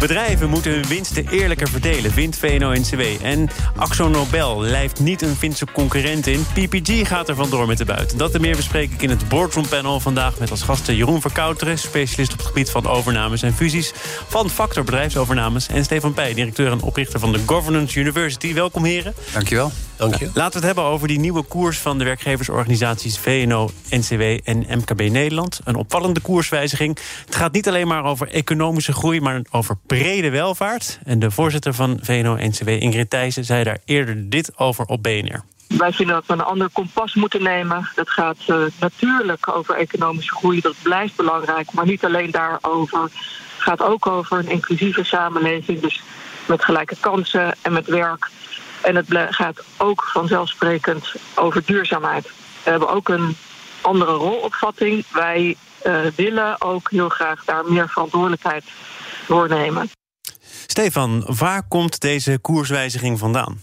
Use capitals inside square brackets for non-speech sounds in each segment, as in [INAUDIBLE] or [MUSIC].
Bedrijven moeten hun winsten eerlijker verdelen, vindt VNO-NCW. En Axo Nobel lijft niet een Finse concurrent in. PPG gaat er vandoor met de buiten. Dat en meer bespreek ik in het Boardroom Panel vandaag... met als gasten Jeroen Verkouteren, specialist op het gebied van overnames en fusies... van Factor Bedrijfsovernames en Stefan Peij, directeur en oprichter van de Governance University. Welkom heren. Dankjewel. Dank je. Laten we het hebben over die nieuwe koers van de werkgeversorganisaties VNO, NCW en MKB Nederland. Een opvallende koerswijziging. Het gaat niet alleen maar over economische groei, maar over brede welvaart. En de voorzitter van VNO-NCW, Ingrid Thijssen, zei daar eerder dit over op BNR. Wij vinden dat we een ander kompas moeten nemen. Dat gaat uh, natuurlijk over economische groei, dat blijft belangrijk. Maar niet alleen daarover. Het gaat ook over een inclusieve samenleving. Dus met gelijke kansen en met werk. En het gaat ook vanzelfsprekend over duurzaamheid. We hebben ook een andere rolopvatting. Wij uh, willen ook heel graag daar meer verantwoordelijkheid doornemen. Stefan, waar komt deze koerswijziging vandaan?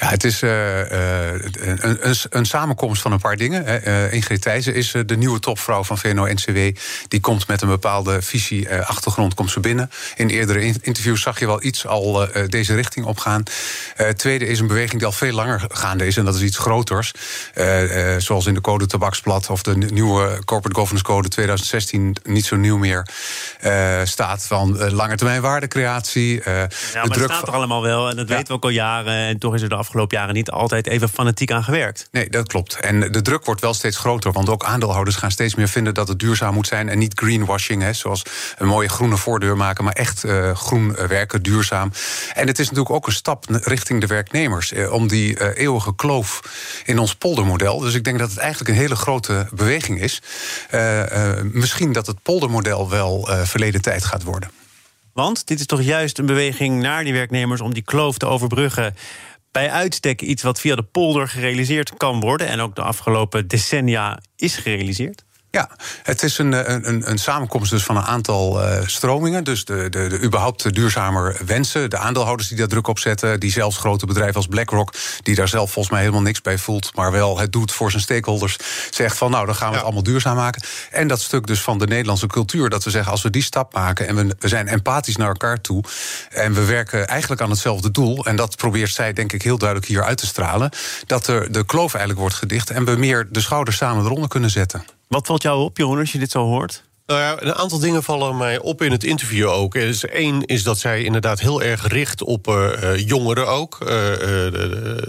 Ja, het is uh, een, een, een, samenkomst van een paar dingen. Uh, Ingrid Thijssen is de nieuwe topvrouw van VNO-NCW. Die komt met een bepaalde visie, achtergrond, komt ze binnen. In eerdere interviews zag je wel iets al deze richting opgaan. Tweede is een beweging die al veel langer gaande is. En dat is iets groters. zoals in de code tabaksblad of de nieuwe Corporate Governance Code 2016... niet zo nieuw meer, staat van lange termijn waardecreatie. ja, maar het staat er allemaal wel en dat ja. weten we ook al jaren. En toch is er de afgelopen jaren niet altijd even fanatiek aan gewerkt. Nee, dat klopt. En de druk wordt wel steeds groter. Want ook aandeelhouders gaan steeds meer vinden dat het duurzaam moet zijn. En niet greenwashing, hè, zoals een mooie groene voordeur maken. Maar echt uh, groen werken, duurzaam. En het is natuurlijk ook een stap richting de werknemers. Eh, om die uh, eeuwige kloof in ons poldermodel. Dus ik denk dat het eigenlijk een hele grote beweging is. misschien dat het poldermodel wel verleden tijd gaat worden. Want dit is toch juist een beweging naar die werknemers om die kloof te overbruggen bij uitstek iets wat via de polder gerealiseerd kan worden. En ook de afgelopen decennia is gerealiseerd. Ja, het is een, een, een samenkomst dus van een aantal uh, stromingen. Dus de, de, de überhaupt duurzamer wensen. De aandeelhouders die daar druk op zetten. Die zelfs grote bedrijven als BlackRock, die daar zelf volgens mij helemaal niks bij voelt. Maar wel het doet voor zijn stakeholders. Zegt van nou, dan gaan we het allemaal duurzaam maken. En dat stuk dus van de Nederlandse cultuur. Dat we zeggen, als we die stap maken en we, we zijn empathisch naar elkaar toe. En we werken eigenlijk aan hetzelfde doel. En dat probeert zij denk ik heel duidelijk hier uit te stralen. Dat er de kloof eigenlijk wordt gedicht. En we meer de schouders samen eronder kunnen zetten. Wat valt jou op, Jeroen, als je dit zo hoort? Nou ja, een aantal dingen vallen mij op in het interview ook. Eén is dat zij inderdaad heel erg richt op uh, jongeren ook. Uh,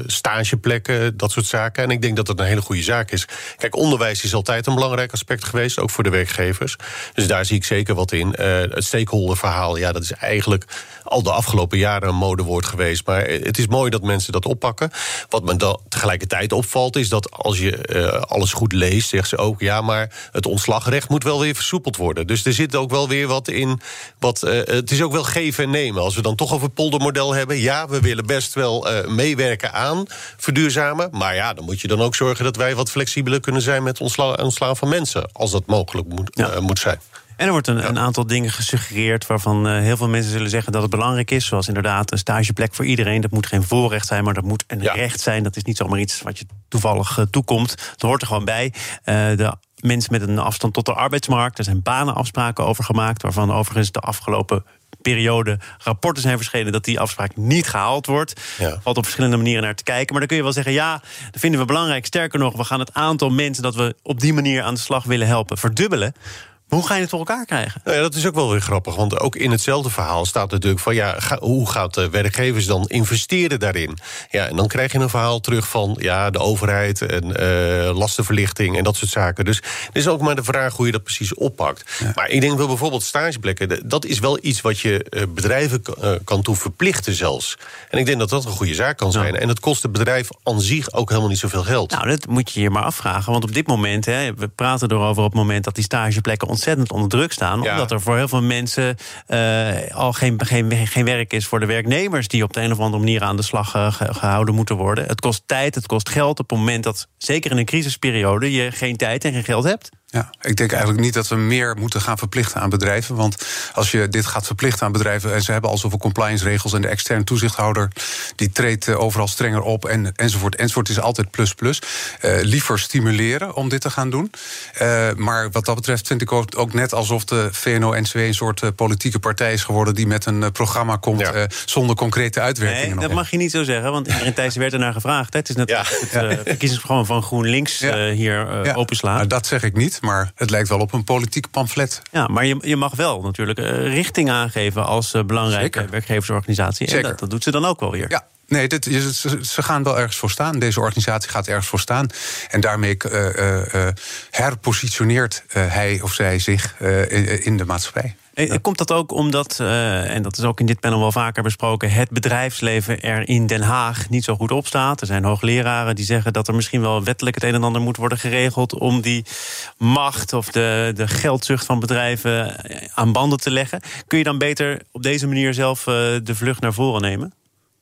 stageplekken, dat soort zaken. En ik denk dat dat een hele goede zaak is. Kijk, onderwijs is altijd een belangrijk aspect geweest, ook voor de werkgevers. Dus daar zie ik zeker wat in. het stakeholderverhaal, ja, dat is eigenlijk al de afgelopen jaren een modewoord geweest. Maar het is mooi dat mensen dat oppakken. Wat me dan tegelijkertijd opvalt, is dat als je alles goed leest, zegt ze ook: ja, maar het ontslagrecht moet wel weer versoepeld worden. Dus er zit ook wel weer wat in. Wat, uh, het is ook wel geven en nemen. Als we dan toch over het poldermodel hebben. Ja, we willen best wel uh, meewerken aan verduurzamen. Maar ja, dan moet je dan ook zorgen dat wij wat flexibeler kunnen zijn met ontslaan ontsla van mensen. Als dat mogelijk moet, ja. moet zijn. En er wordt een, ja. een, aantal dingen gesuggereerd waarvan uh, heel veel mensen zullen zeggen dat het belangrijk is. Zoals inderdaad een stageplek voor iedereen. Dat moet geen voorrecht zijn, maar dat moet een ja. recht zijn. Dat is niet zomaar iets wat je toevallig uh, toekomt. Dat hoort er gewoon bij. Uh, de mensen met een afstand tot de arbeidsmarkt. Er zijn banenafspraken over gemaakt, waarvan overigens de afgelopen periode rapporten zijn verschenen dat die afspraak niet gehaald wordt. Ja. Valt op verschillende manieren naar te kijken. Maar dan kun je wel zeggen, ja, dat vinden we belangrijk. Sterker nog, we gaan het aantal mensen dat we op die manier aan de slag willen helpen verdubbelen. Maar hoe ga je het voor elkaar krijgen? Nou ja, dat is ook wel weer grappig. Want ook in hetzelfde verhaal staat natuurlijk van... ja, ga, hoe gaat de werkgevers dan investeren daarin? Ja, en dan krijg je een verhaal terug van ja, de overheid... en uh, lastenverlichting en dat soort zaken. Dus het is ook maar de vraag hoe je dat precies oppakt. Ja. Maar ik denk wel bijvoorbeeld stageplekken... dat is wel iets wat je uh, bedrijven uh, kan toe verplichten zelfs. En ik denk dat dat een goede zaak kan zijn. Ja. En dat kost het bedrijf aan zich ook helemaal niet zoveel geld. Nou, dat moet je je maar afvragen. Want op dit moment, hè, we praten erover op het moment... dat die stageplekken ontzettend onder druk staan. Ja. Omdat er voor heel veel mensen uh, al geen, geen, geen werk is voor de werknemers... die op de een of andere manier aan de slag uh, gehouden moeten worden. Het kost tijd, het kost geld op het moment dat, zeker in een crisisperiode... je geen tijd en geen geld hebt. Ja, ik denk eigenlijk niet dat we meer moeten gaan verplichten aan bedrijven. Want als je dit gaat verplichten aan bedrijven. en ze hebben al zoveel compliance-regels. en de externe toezichthouder. die treedt eh, overal strenger op. En, enzovoort. Enzovoort is altijd plus plus. Uh, liever stimuleren om dit te gaan doen. Uh, maar wat dat betreft vind ik ook, ook net alsof de VNO-NCW. een soort politieke partij is geworden. die met een programma komt. Ja. zonder concrete uitwerkingen. Nee, dat mag je niet zo zeggen. Want in Thijs werd er naar gevraagd. Hè. Het is net ja. het verkiezingsprogramma van GroenLinks ja. hier ja. openslaan. Nou, dat zeg ik niet maar het lijkt wel op een politiek pamflet. Ja, maar je, je mag wel natuurlijk uh, richting aangeven als uh, belangrijke Zeker. werkgeversorganisatie. Zeker. En dat, dat, doet ze dan ook wel weer. Ja. Nee, dit, ze, gaan wel ergens voor staan. Deze organisatie gaat ergens voor staan. En daarmee uh, herpositioneert hij of zij zich in de maatschappij. Eh, komt dat ook omdat, uh, en dat is ook in dit panel wel vaker besproken, het bedrijfsleven er in Den Haag niet zo goed op staat? Er zijn hoogleraren die zeggen dat er misschien wel wettelijk het een en ander moet worden geregeld om die macht of de, de geldzucht van bedrijven aan banden te leggen. Kun je dan beter op deze manier zelf uh, de vlucht naar voren nemen?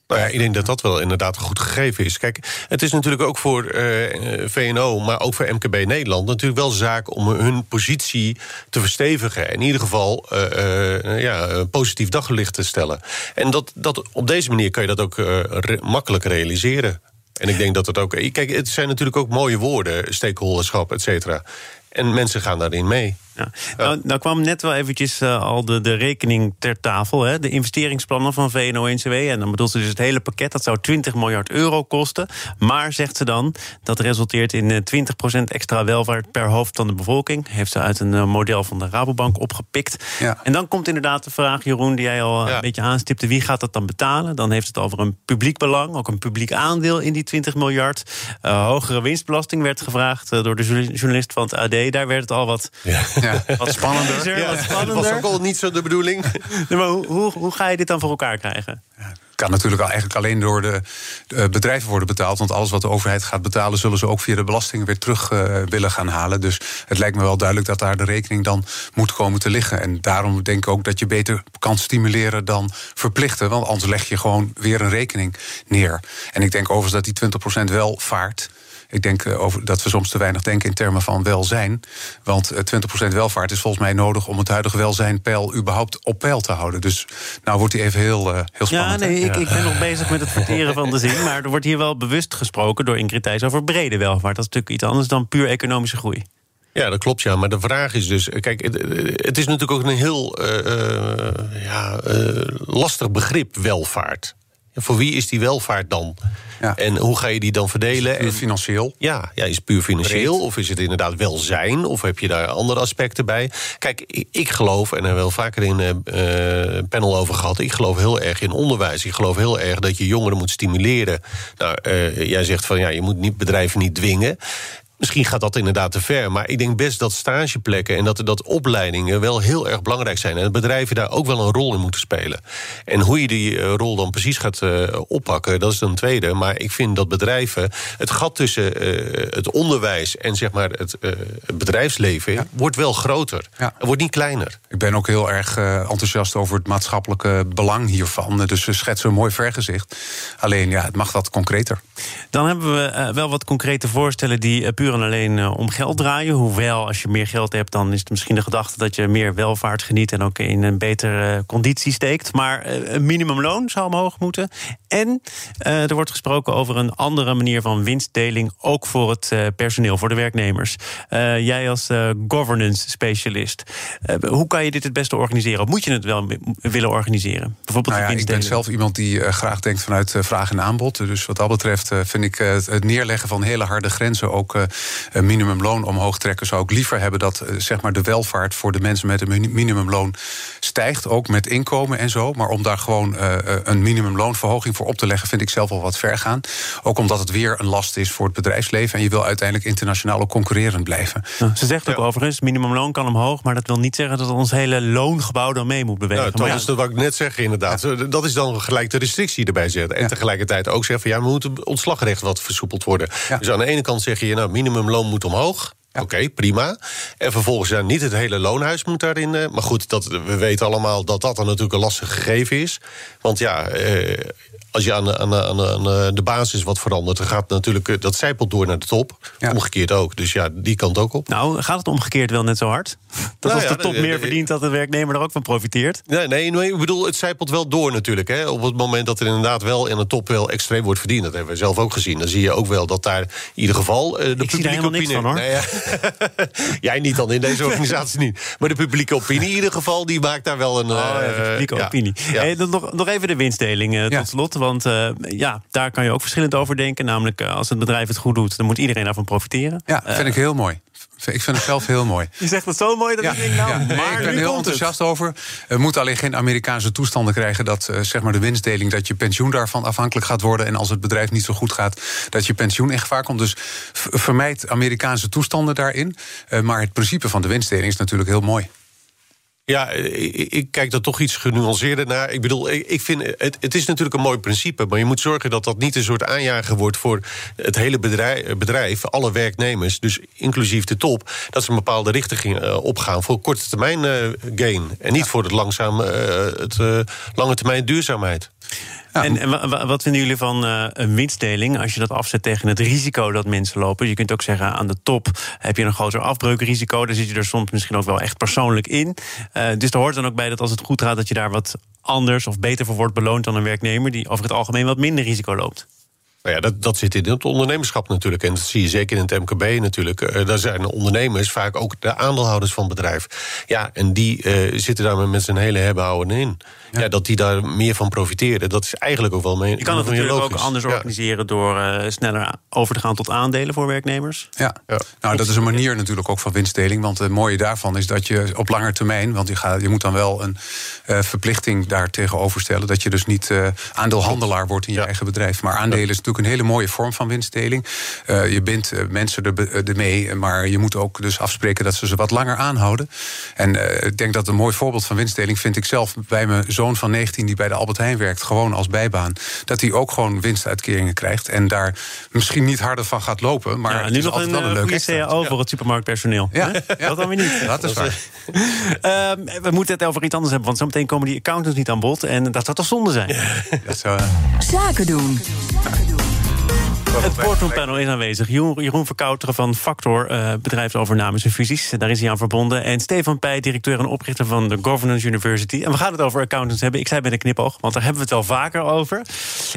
Nou ja, ik denk dat dat wel inderdaad goed gegeven is. Kijk, het is natuurlijk ook voor uh, VNO, maar ook voor MKB Nederland... natuurlijk wel zaak om hun positie te verstevigen. In ieder geval uh, ja, positief daglicht te stellen. En dat, dat, op deze manier kan je dat ook makkelijk realiseren. En ik denk dat het ook... Kijk, het zijn natuurlijk ook mooie woorden, stakeholderschap, et cetera. En mensen gaan daarin mee. Ja. Nou, nou, kwam net wel eventjes uh, al de, de rekening ter tafel. Hè? De investeringsplannen van VNO-NCW. En dan bedoelt ze dus het hele pakket. Dat zou 20 miljard euro kosten. Maar, zegt ze dan, dat resulteert in uh, eh, 20% extra welvaart per hoofd van de bevolking. Heeft ze uit een uh, model van de Rabobank opgepikt. Ja. En dan komt inderdaad de vraag, Jeroen, die jij al ja. een beetje aanstipte. Wie gaat dat dan betalen? Dan heeft het over een publiek belang. Ook een publiek aandeel in die 20 miljard. hogere winstbelasting werd gevraagd door de journalist van het AD. Daar werd het al wat... Ja. Ja, wat spannender. Ja, wat spannender. Dat was ook al niet zo de bedoeling. [LAUGHS] Nee, maar hoe, hoe, hoe, ga je dit dan voor elkaar krijgen? Ja, kan natuurlijk eigenlijk alleen door de, de, bedrijven worden betaald. Want alles wat de overheid gaat betalen, zullen ze ook via de belastingen weer terug uh, willen gaan halen. Dus het lijkt me wel duidelijk dat daar de rekening dan moet komen te liggen. En daarom denk ik ook dat je beter kan stimuleren dan verplichten. Want anders leg je gewoon weer een rekening neer. En ik denk overigens dat die 20% wel vaart. Ik denk eh, over, dat we soms te weinig denken in termen van welzijn. Want 20% eh, welvaart is volgens mij nodig om het huidige welzijnpeil überhaupt op peil te houden. Dus nou wordt hij even heel, uh, heel spannend. Ja, nee, ik, ik, ben nog bezig met het verteren van de zin. Maar er wordt hier wel bewust gesproken door Ingrid Thijs over brede welvaart. Dat is natuurlijk iets anders dan puur economische groei. Ja, dat klopt, ja. Maar de vraag is dus... Kijk, het, het is natuurlijk ook een heel uh, uh, ja, uh, lastig begrip, welvaart. Voor wie is die welvaart dan? Ja. En hoe ga je die dan verdelen? Is puur financieel? Ja, ja, is het puur financieel? Of is het inderdaad welzijn? Of heb je daar andere aspecten bij? Kijk, ik, geloof, en daar hebben we wel vaker in een uh, panel over gehad... ik geloof heel erg in onderwijs. Ik geloof heel erg dat je jongeren moet stimuleren. Nou, uh, jij zegt van ja, je moet niet, bedrijven niet dwingen. Misschien gaat dat inderdaad te ver, maar ik denk best dat stageplekken en dat, dat opleidingen wel heel erg belangrijk zijn. En dat bedrijven daar ook wel een rol in moeten spelen. En hoe je die uh, rol dan precies gaat uh, oppakken, dat is een tweede. Maar ik vind dat bedrijven, het gat tussen uh, het onderwijs en zeg maar het, het bedrijfsleven, ja. wordt wel groter. Ja. Het wordt niet kleiner. Ik ben ook heel erg enthousiast over het maatschappelijke belang hiervan. Dus we schetsen een mooi vergezicht. Alleen ja, het mag wat concreter. Dan hebben we wel wat concrete voorstellen die puur en alleen uh, om geld draaien. Hoewel, als je meer geld hebt, dan is het misschien de gedachte dat je meer welvaart geniet en ook in een betere uh, conditie steekt. Maar uh, een minimumloon zou omhoog moeten. En er wordt gesproken over een andere manier van winstdeling, ook voor het personeel, voor de werknemers. jij als governance specialist, hoe kan je dit het beste organiseren? Of moet je het wel willen organiseren? Bijvoorbeeld nou ja, ik ben zelf iemand die graag denkt vanuit vraag en aanbod. Dus wat dat betreft vind ik het neerleggen van hele harde grenzen ook minimumloon omhoog trekken, zou ik liever hebben dat eh, zeg maar de welvaart voor de mensen met een minimumloon stijgt, ook met inkomen en zo. Maar om daar gewoon uh, een minimumloonverhoging voor op te leggen, vind ik zelf wel wat ver gaan. Ook omdat het weer een last is voor het bedrijfsleven en je wil uiteindelijk internationaal ook concurrerend blijven. ze zegt ook ja. overigens, minimumloon kan omhoog, maar dat wil niet zeggen dat ons hele loongebouw dan mee moet bewegen. Nou, dat is wat ik net zeg, inderdaad. Ja. Dat is dan gelijk de restrictie erbij zetten. En ja. tegelijkertijd ook zeggen van ja, we moeten ontslagrecht wat versoepeld worden. Dus aan de ene kant zeg je, nou, minimumloon moet omhoog. Oké, prima. En vervolgens ja, niet het hele loonhuis moet daarin. maar goed, dat, we weten allemaal dat dat dan natuurlijk een lastig gegeven is. Want ja, als je aan, aan, aan, aan, de basis wat verandert, dan gaat natuurlijk eh, dat zijpelt door naar de top. Omgekeerd ook. Dus ja, die kant ook op. Nou, gaat het omgekeerd wel net zo hard? [LAUGHS] Dat nou als de top meer verdient, dat de werknemer er ook van profiteert? Nee, nee, nee, ik bedoel, het zijpelt wel door natuurlijk. Hè. Op het moment dat er inderdaad wel in de top wel extreem wordt verdiend, dat hebben we zelf ook gezien. Dan zie je ook wel dat daar in ieder geval uh, de ik publieke opinie. Van, hoor. Nee, ja. [LAUGHS] Jij niet dan in deze [LAUGHS] organisatie niet. Maar de publieke opinie in ieder geval, die maakt daar wel een. Oh, ja, de eh, publieke opinie. Hey, nog, nog even de winstdeling tot slot. Want uh, ja, daar kan je ook verschillend over denken. Namelijk, uh, als het bedrijf het goed doet, dan moet iedereen daarvan profiteren. Ja, vind uh, ik heel mooi. Ik vind het zelf heel mooi. [LAUGHS] Je zegt het zo mooi dat ja, ik denk, nou, ja, maar ik ben heel enthousiast over. We moeten alleen geen Amerikaanse toestanden krijgen dat uh, zeg maar de winstdeling, dat je pensioen daarvan afhankelijk gaat worden. En als het bedrijf niet zo goed gaat, dat je pensioen in gevaar komt. Dus vermijd Amerikaanse toestanden daarin. Uh, maar het principe van de winstdeling is natuurlijk heel mooi. Ja, ik, kijk daar toch iets genuanceerder naar. Ik bedoel, ik vind het, het is natuurlijk een mooi principe, maar je moet zorgen dat dat niet een soort aanjager wordt voor het hele bedrijf, bedrijf alle werknemers, dus inclusief de top, dat ze een bepaalde richting uh, opgaan voor korte termijn uh, gain en niet voor het langzaam, uh, het lange termijn duurzaamheid. En, wat vinden jullie van uh, een winstdeling als je dat afzet tegen het risico dat mensen lopen? Je kunt ook zeggen aan de top heb je een groter afbreukrisico. Daar zit je er soms misschien ook wel echt persoonlijk in. Uh, dus er hoort dan ook bij dat als het goed gaat, dat je daar wat anders of beter voor wordt beloond dan een werknemer die over het algemeen wat minder risico loopt. Nou ja, dat, dat zit in het ondernemerschap natuurlijk. En dat zie je zeker in het MKB natuurlijk. Uh, daar zijn ondernemers vaak ook de aandeelhouders van het bedrijf. Ja, en die uh, zitten daar met zijn hele hebben houden in. Ja. dat die daar meer van profiteren, dat is eigenlijk ook wel mee. Je kan het natuurlijk ook anders organiseren door uh, sneller over te gaan tot aandelen voor werknemers. Ja, ja. nou dat is een manier natuurlijk ook van winstdeling. Want het mooie daarvan is dat je op lange termijn, want je, gaat, je moet dan wel een verplichting daar tegenover stellen. Dat je dus niet aandeelhandelaar wordt in je eigen bedrijf. Maar aandelen is natuurlijk een hele mooie vorm van winstdeling. Uh, je bindt uh, mensen ermee, mee, maar je moet ook dus afspreken dat ze ze wat langer aanhouden. En uh, ik denk dat een mooi voorbeeld van winstdeling vind ik zelf bij mijn zoon van 19 die bij de Albert Heijn werkt, gewoon als bijbaan. Dat hij ook gewoon winstuitkeringen krijgt en daar misschien niet harder van gaat lopen. Maar ja, nu nog een, wel een leuke CAO voor het supermarktpersoneel. Ja, ja. [LAUGHS] dat dan weer niet. [LAUGHS] Dat is waar. Ehm, we moeten het over iets anders hebben, want zo meteen komen die accountants niet aan bod. En dat zou toch zonde zijn? Dat zou... Zaken doen. Zaken doen. Het boardroompanel is aanwezig. Jeroen Verkouteren van Factor, uh, bedrijfsovernames en fusies. Daar is hij aan verbonden. En Stefan Pij, directeur en oprichter van de Governance University. En we gaan het over accountants hebben. Ik zei bij de knipoog, want daar hebben we het wel vaker over.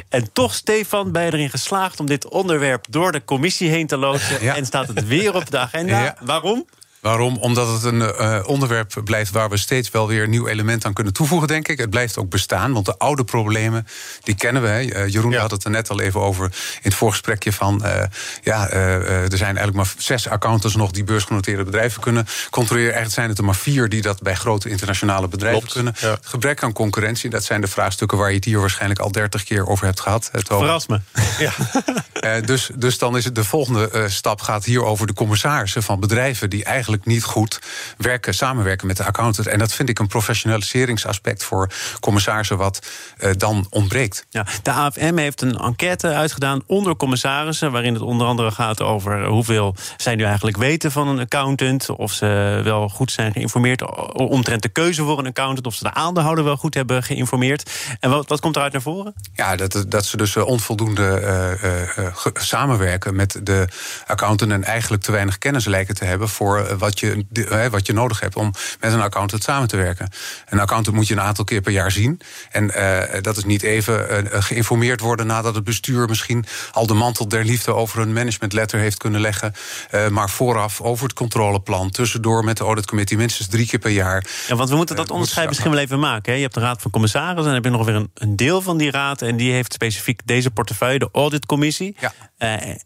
En toch, Stefan, ben je erin geslaagd om dit onderwerp door de commissie heen te loodsen. En staat het weer op de agenda. Waarom? Waarom? Omdat het een uh, onderwerp blijft waar we steeds wel weer een nieuw element aan kunnen toevoegen, denk ik. Het blijft ook bestaan, want de oude problemen, die kennen we. Hè. Uh, Jeroen had het er net al even over in het voorgesprekje van... Uh, ja, er zijn eigenlijk maar zes accountants nog die beursgenoteerde bedrijven kunnen controleren. Eigenlijk zijn het er maar vier die dat bij grote internationale bedrijven kunnen. Ja. Gebrek aan concurrentie, dat zijn de vraagstukken waar je het hier waarschijnlijk al dertig keer over hebt gehad. Het Verras me. [LAUGHS] Ja. [LAUGHS] dus, dus dan is het de volgende stap gaat hier over de commissarissen van bedrijven die eigenlijk niet goed werken, samenwerken met de accountant. En dat vind ik een professionaliseringsaspect voor commissarissen wat uh, dan ontbreekt. Ja, de AFM heeft een enquête uitgedaan onder commissarissen, waarin het onder andere gaat over hoeveel zij nu eigenlijk weten van een accountant, of ze wel goed zijn geïnformeerd omtrent de keuze voor een accountant, of ze de aandeelhouder wel goed hebben geïnformeerd. En wat, wat komt eruit naar voren? Ja, dat, dat ze dus eh, onvoldoende uh, uh, samenwerken met de accountant en eigenlijk te weinig kennis lijken te hebben voor wat je, wat je nodig hebt om met een accountant samen te werken. Een accountant moet je een aantal keer per jaar zien. En uh, dat is niet even uh, geïnformeerd worden nadat het bestuur misschien al de mantel der liefde over een managementletter heeft kunnen leggen. Uh, maar vooraf over het controleplan, tussendoor met de auditcommissie, minstens drie keer per jaar. Ja, want we moeten dat onderscheid misschien wel even maken. Hè? Je hebt de Raad van Commissarissen en dan heb je nog weer een, een deel van die raad. En die heeft specifiek deze portefeuille, de auditcommissie. Ja.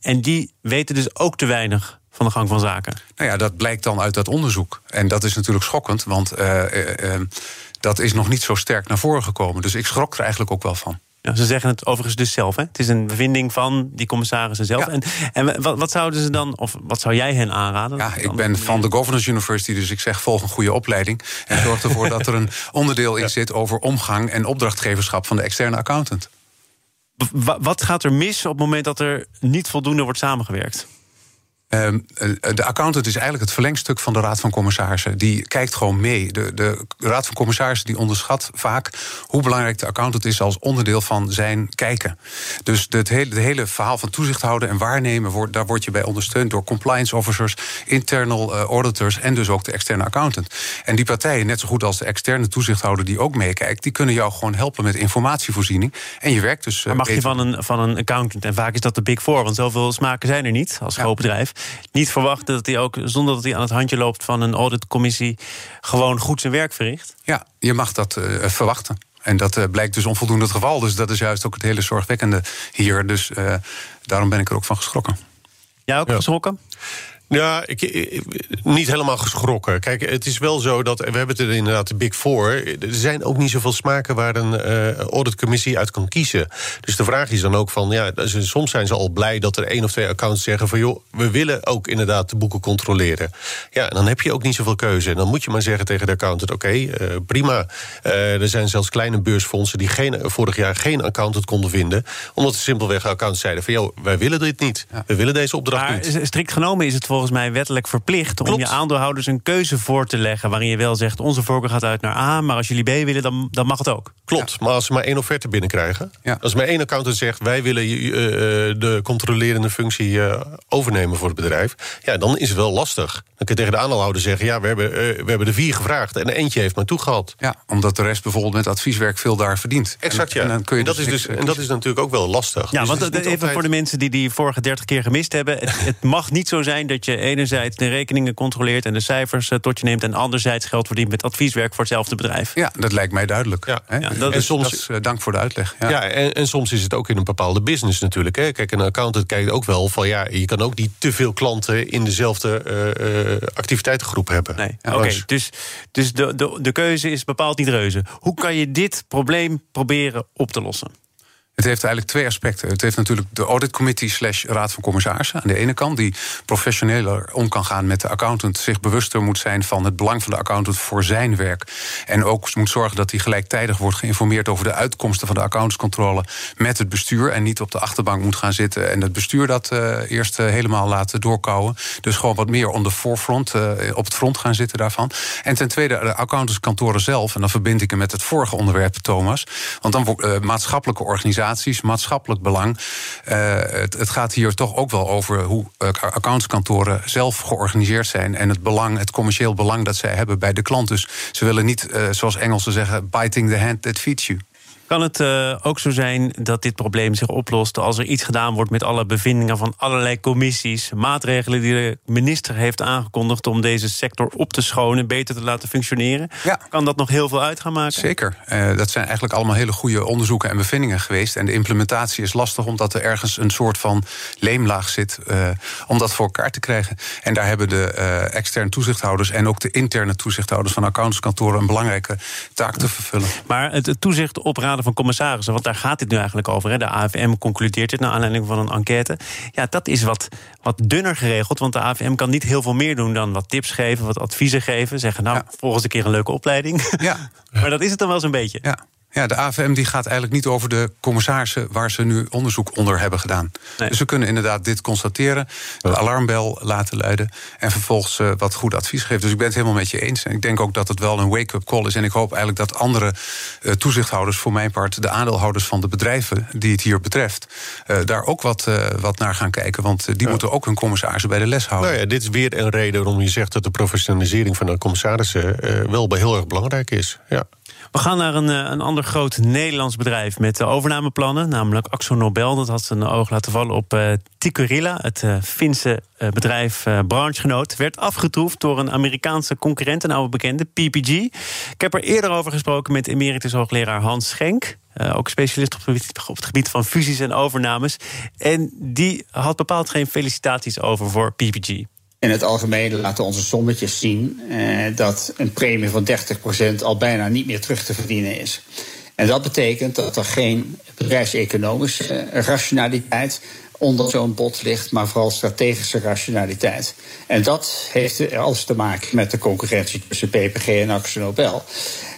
en die weten dus ook te weinig van de gang van zaken? Nou ja, dat blijkt dan uit dat onderzoek. En dat is natuurlijk schokkend, want uh, uh, dat is nog niet zo sterk naar voren gekomen. Dus ik schrok er eigenlijk ook wel van. Ja, ze zeggen het overigens dus zelf. Hè? Het is een bevinding van die commissarissen zelf. En, en wat, wat, zouden ze dan, of wat zou jij hen aanraden? Ja, ik ben van de Governance University, dus ik zeg volg een goede opleiding. En zorg ervoor dat er een onderdeel in zit over omgang en opdrachtgeverschap van de externe accountant. Wat gaat er mis op het moment dat er niet voldoende wordt samengewerkt? Ehm, eh, de accountant is eigenlijk het verlengstuk van de Raad van Commissarissen. Die kijkt gewoon mee. De, de Raad van Commissarissen die onderschat vaak hoe belangrijk de accountant is als onderdeel van zijn kijken. Dus het hele, hele verhaal van toezicht houden en waarnemen, wordt, daar word je bij ondersteund door compliance officers, internal uh, auditors en dus ook de externe accountant. En die partijen, net zo goed als de externe toezichthouder die ook meekijkt, die kunnen jou gewoon helpen met informatievoorziening. En je werkt dus. Uh, maar mag je van een, van een accountant, en vaak is dat de Big Four, want zoveel smaken zijn er niet als groot bedrijf niet verwachten dat hij ook, zonder dat hij aan het handje loopt van een auditcommissie, gewoon goed zijn werk verricht? Ja, je mag dat uh, verwachten. En dat uh, blijkt dus onvoldoende het geval. Dus dat is juist ook het hele zorgwekkende hier. Dus uh, daarom ben ik er ook van geschrokken. Jij ook geschrokken? Ja, ik, niet helemaal geschrokken. Kijk, het is wel zo dat, we hebben het er inderdaad de Big Four... er zijn ook niet zoveel smaken waar een uh, auditcommissie uit kan kiezen. Dus de vraag is dan ook van, ja, soms zijn ze al blij... dat er één of twee accounts zeggen van... joh, we willen ook inderdaad de boeken controleren. Ja, en dan heb je ook niet zoveel keuze. En dan moet je maar zeggen tegen de accountant, oké, okay, uh, prima. Uh, er zijn zelfs kleine beursfondsen die geen, vorig jaar geen accountant konden vinden... omdat ze simpelweg accountants zeiden van... joh, wij willen dit niet. Ja. We willen deze opdracht maar, niet. strikt genomen is het volgens volgens mij wettelijk verplicht om je aandeelhouders een keuze voor te leggen. Waarin je wel zegt: onze voorkeur gaat uit naar A, maar als jullie B willen, dan, dan mag het ook. Klopt, maar als ze maar één offerte binnenkrijgen. Ja. Als maar één accountant zegt: wij willen uh, de controlerende functie uh, overnemen voor het bedrijf. Ja, dan is het wel lastig. Dan kun je tegen de aandeelhouder zeggen: ja, we hebben, uh, we hebben er vier gevraagd en eentje heeft maar toegehad. Ja, omdat de rest bijvoorbeeld met advieswerk veel daar verdient. Exact, ja. En, dan kun je en dat, dus is dus, en dat is natuurlijk ook wel lastig. Ja, dus want even altijd... voor de mensen die die vorige dertig keer gemist hebben: het, het mag niet zo zijn dat je enerzijds de rekeningen controleert en de cijfers uh, tot je neemt. En anderzijds geld verdient met advieswerk voor hetzelfde bedrijf. Ja, dat lijkt mij duidelijk. Ja. ja dat, en is, soms, dat is, uh, dank voor de uitleg. Ja, ja en, en, soms is het ook in een bepaalde business natuurlijk. Hè. Kijk, een accountant kijkt ook wel van ja, je kan ook niet te veel klanten in dezelfde uh, activiteitengroep hebben. Nee, oké. Dus, dus, dus de, de, de keuze is bepaald niet reuze. Hoe kan je dit probleem proberen op te lossen? Het heeft eigenlijk twee aspecten. Het heeft natuurlijk de auditcommittee slash raad van commissarissen aan de ene kant, die professioneler om kan gaan met de accountant, zich bewuster moet zijn van het belang van de accountant voor zijn werk. En ook moet zorgen dat hij gelijktijdig wordt geïnformeerd over de uitkomsten van de accountantscontrole met het bestuur. En niet op de achterbank moet gaan zitten en het bestuur dat uh, eerst uh, helemaal laten doorkouwen. Dus gewoon wat meer on the forefront, uh, op het front gaan zitten daarvan. En ten tweede de accountantskantoren zelf. En dan verbind ik hem met het vorige onderwerp, Thomas. Want dan maatschappelijke organisaties maatschappelijk belang. Uh, het, het, gaat hier toch ook wel over hoe uh, accountskantoren zelf georganiseerd zijn. En het belang, het commercieel belang dat zij hebben bij de klant. Dus ze willen niet, uh, zoals Engelsen zeggen, biting the hand that feeds you. Kan het uh, ook zo zijn dat dit probleem zich oplost als er iets gedaan wordt met alle bevindingen van allerlei commissies, maatregelen die de minister heeft aangekondigd om deze sector op te schonen, beter te laten functioneren? Ja. Kan dat nog heel veel uit gaan maken? Zeker. Uh, dat zijn eigenlijk allemaal hele goede onderzoeken en bevindingen geweest. En de implementatie is lastig omdat er ergens een soort van leemlaag zit uh, om dat voor elkaar te krijgen. En daar hebben de externe toezichthouders en ook de interne toezichthouders van accountskantoren een belangrijke taak te vervullen. Maar het toezicht op raden van Commissarissen, want daar gaat dit nu eigenlijk over. Hè. De AFM concludeert dit naar aanleiding van een enquête. Ja, dat is wat, wat dunner geregeld, want de AFM kan niet heel veel meer doen dan wat tips geven, wat adviezen geven. Zeggen, nou, ja. volgens een keer een leuke opleiding. Ja. [LAUGHS] maar dat is het dan wel zo'n beetje. Ja. Ja, de AVM die gaat eigenlijk niet over de commissarissen waar ze nu onderzoek onder hebben gedaan. Nee. Dus we kunnen inderdaad dit constateren, de alarmbel laten luiden en vervolgens uh, wat goed advies geven. Dus ik ben het helemaal met je eens. En ik denk ook dat het wel een wake-up call is. En ik hoop eigenlijk dat andere uh, toezichthouders, voor mijn part de aandeelhouders van de bedrijven die het hier betreft, uh, daar ook wat, wat naar gaan kijken. Want die ja. moeten ook hun commissarissen bij de les houden. Nou ja, dit is weer een reden waarom je zegt dat de professionalisering van de commissarissen wel heel erg belangrijk is. Ja. We gaan naar een, een ander groot Nederlands bedrijf met overnameplannen, namelijk Axo Nobel. Dat had zijn oog laten vallen op uh, het Finse bedrijf branchegenoot. Werd afgetroefd door een Amerikaanse concurrent, een oude bekende, PPG. Ik heb er eerder over gesproken met emeritus hoogleraar Hans Schenk. ook specialist op het gebied van fusies en overnames. En die had bepaald geen felicitaties over voor PPG. In het algemeen laten onze sommetjes zien eh, dat een premie van 30% al bijna niet meer terug te verdienen is. En dat betekent dat er geen bedrijfseconomische eh, rationaliteit onder zo'n bod ligt, maar vooral strategische rationaliteit. En dat heeft alles te maken met de concurrentie tussen PPG en AxoNobel.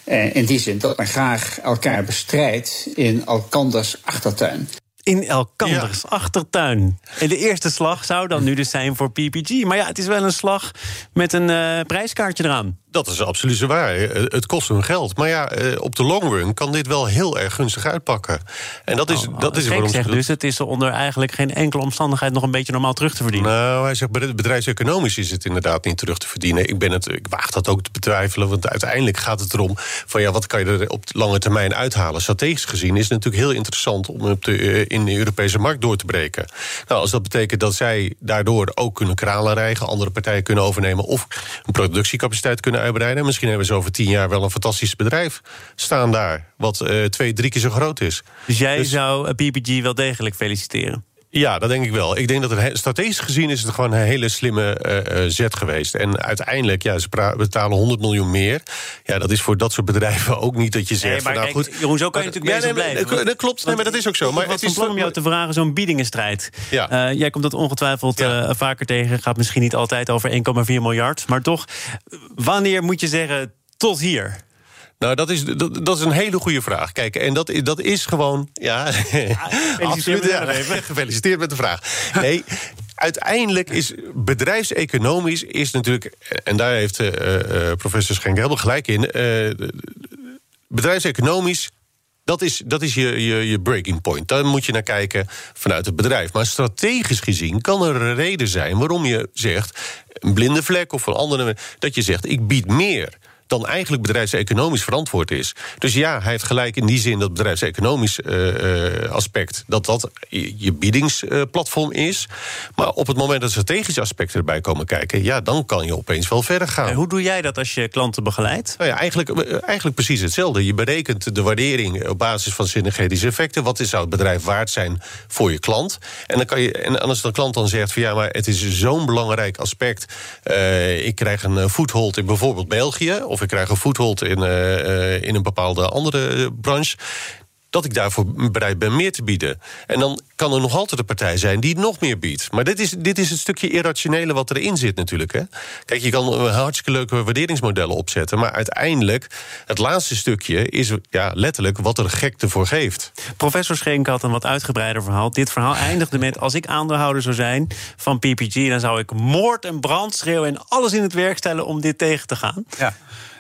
Eh, in die zin dat men graag elkaar bestrijdt in elkanders achtertuin. In elkanders achtertuin. En de eerste slag zou dan nu dus zijn voor PPG. Maar ja, het is wel een slag met een uh, prijskaartje eraan. Dat is absoluut zo waar. Eh, het kost hun geld. Maar ja, eh, op de long run kan dit wel heel erg gunstig uitpakken. En dat is, oh, dat is waarom zegt dus het is onder eigenlijk geen enkele omstandigheid nog een beetje normaal terug te verdienen. Nou, hij zegt bedrijfseconomisch is het inderdaad niet terug te verdienen. Ik, ben het, ik waag dat ook te betwijfelen, want uiteindelijk gaat het erom van ja, wat kan je er op lange termijn uithalen. Strategisch gezien is het natuurlijk heel interessant om op de, in de Europese markt door te breken. Nou, als dat betekent dat zij daardoor ook kunnen kralen rijgen, andere partijen kunnen overnemen of een productiecapaciteit kunnen uitbreiden. Misschien hebben ze over tien jaar wel een fantastisch bedrijf staan daar, wat uh, twee, drie keer zo groot is. Dus jij dus- zou eh, PPG wel degelijk feliciteren? Ja, dat denk ik wel. Ik denk dat het strategisch gezien is het gewoon een hele slimme uh, zet geweest. En uiteindelijk, ja, ze betalen 100 miljoen meer. Ja, dat is voor dat soort bedrijven [LAUGHS] ook niet dat je zegt. Nee, maar nou, goed, Jeroen, zo kan je natuurlijk ja, nee, blijven. Dat klopt, nee, maar dat is ook zo. Maar het is plan om jou te vragen, zo'n biedingenstrijd. Ja. Uh, jij komt dat ongetwijfeld ja. vaker tegen. Gaat misschien niet altijd over 1,4 miljard. Maar toch, wanneer moet je zeggen tot hier? Nou, dat is, dat, dat, is een hele goede vraag. Kijk, en dat, dat is gewoon. Ja, ja absoluut. Ja, gefeliciteerd met de vraag. Nee. Uiteindelijk is bedrijfseconomisch is natuurlijk, en daar heeft uh, professor Schenk helemaal gelijk in. Uh, bedrijfseconomisch dat is, dat is je, je, je breaking point. Daar moet je naar kijken vanuit het bedrijf. Maar strategisch gezien kan er een reden zijn waarom je zegt, een blinde vlek of een andere, dat je zegt: ik bied meer dan eigenlijk bedrijfseconomisch verantwoord is. Dus ja, hij heeft gelijk in die zin dat bedrijfseconomisch uh, aspect... dat dat je biedingsplatform is. Maar op het moment dat strategische aspecten erbij komen kijken... ja, dan kan je opeens wel verder gaan. En hoe doe jij dat als je klanten begeleidt? Nou ja, eigenlijk, eh, eigenlijk precies hetzelfde. Je berekent de waardering op basis van synergetische effecten. Wat zou het bedrijf waard zijn voor je klant? En, dan kan je, en als de klant dan zegt van ja, maar het is zo'n belangrijk aspect... Uh, ik krijg een foothold in bijvoorbeeld België... of ik krijg een foothold in, uh, in een bepaalde andere eh, branche dat ik daarvoor bereid ben meer te bieden. En dan kan er nog altijd een partij zijn die nog meer biedt. Maar dit is, dit is het stukje irrationele wat erin zit natuurlijk. Hè? Kijk, je kan hartstikke leuke waarderingsmodellen opzetten... maar uiteindelijk, het laatste stukje is ja, letterlijk wat er gek ervoor geeft. Professor Schenk had een wat uitgebreider verhaal. Dit verhaal eindigde met, als ik aandeelhouder zou zijn van PPG... dan zou ik moord en brand schreeuwen en alles in het werk stellen om dit tegen te gaan. Ja.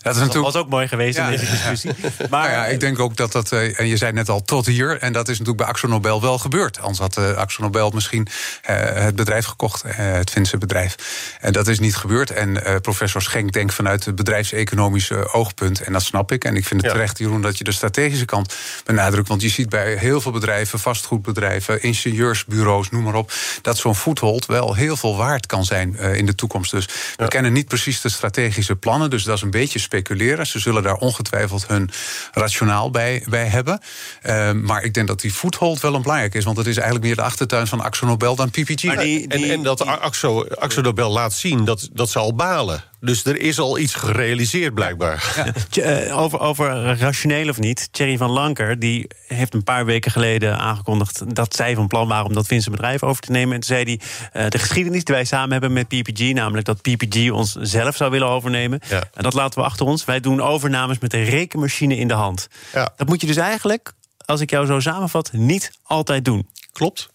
Dat, is natuurlijk... was ook mooi geweest in deze discussie. [LAUGHS] Maar nou ja, ik denk ook dat dat, eh, en je zei net al tot hier, en dat is natuurlijk bij Axo Nobel wel gebeurd. Anders had uh, Axo Nobel misschien uh, het bedrijf gekocht, het Finse bedrijf. En dat is niet gebeurd. En professor Schenk denkt vanuit het bedrijfseconomische oogpunt, en dat snap ik. En ik vind het terecht, Jeroen, dat je de strategische kant benadrukt. Want je ziet bij heel veel bedrijven, vastgoedbedrijven, ingenieursbureaus, noem maar op, dat zo'n foothold wel heel veel waard kan zijn in de toekomst. Dus we kennen niet precies de strategische plannen, dus dat is een beetje speculeren. Ze zullen daar ongetwijfeld hun rationaal bij, bij hebben. Uh, maar ik denk dat die foothold wel een belangrijk is. Want het is eigenlijk meer de achtertuin van Axo Nobel dan PPG. Die, die, en, en, dat Axo, Axo Nobel laat zien dat, dat ze al balen. Dus er is al iets gerealiseerd, blijkbaar. Ja. Eh, over, over rationeel of niet. Thierry van Lanker die heeft een paar weken geleden aangekondigd... dat zij van plan waren om dat Finse bedrijf over te nemen. En toen zei hij, uh, de geschiedenis die wij samen hebben met PPG... namelijk dat PPG ons zelf zou willen overnemen. En dat laten we achter ons. Wij doen overnames met een rekenmachine in de hand. Ja. Dat moet je dus eigenlijk, als ik jou zo samenvat... niet altijd doen. Klopt.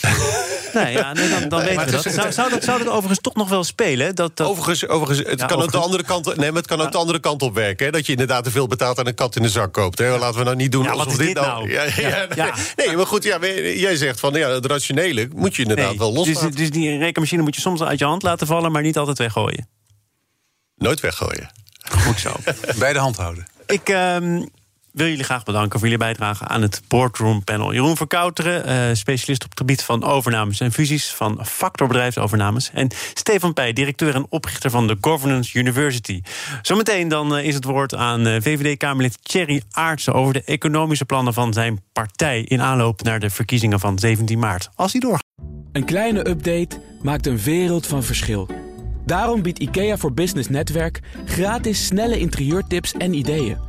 [LAUGHS] Nee, ja, nee, dan, dan weten we dat. Zou, zou, dat. zou dat overigens toch nog wel spelen? Dat, dat... Overigens, overigens, het kan ook de andere kant, nee, maar het kan ook de andere kant op werken. Hè? Dat je inderdaad te veel betaalt en een kat in de zak koopt. Hè? Laten we nou niet doen ja, alsof dit, nou... Ja, ja, nee, maar goed, ja, jij zegt van ja, het rationele moet je inderdaad wel los. Dus, dus die rekenmachine moet je soms uit je hand laten vallen... maar niet altijd weggooien. Nooit weggooien. Goed zo. [LAUGHS] Bij de hand houden. Ik, um, wil jullie graag bedanken voor jullie bijdrage aan het Boardroom Panel. Jeroen Verkouteren, uh, specialist op het gebied van overnames en fusies van Factor Bedrijfsovernames. En Stefan Pij, directeur en oprichter van de Governance University. Zometeen dan uh, is het woord aan uh, VVD-Kamerlid Thierry Aartsen over de economische plannen van zijn partij in aanloop naar de verkiezingen van 17 maart. Als die doorgaat. Een kleine update maakt een wereld van verschil. Daarom biedt IKEA voor Business Netwerk gratis snelle interieurtips en ideeën.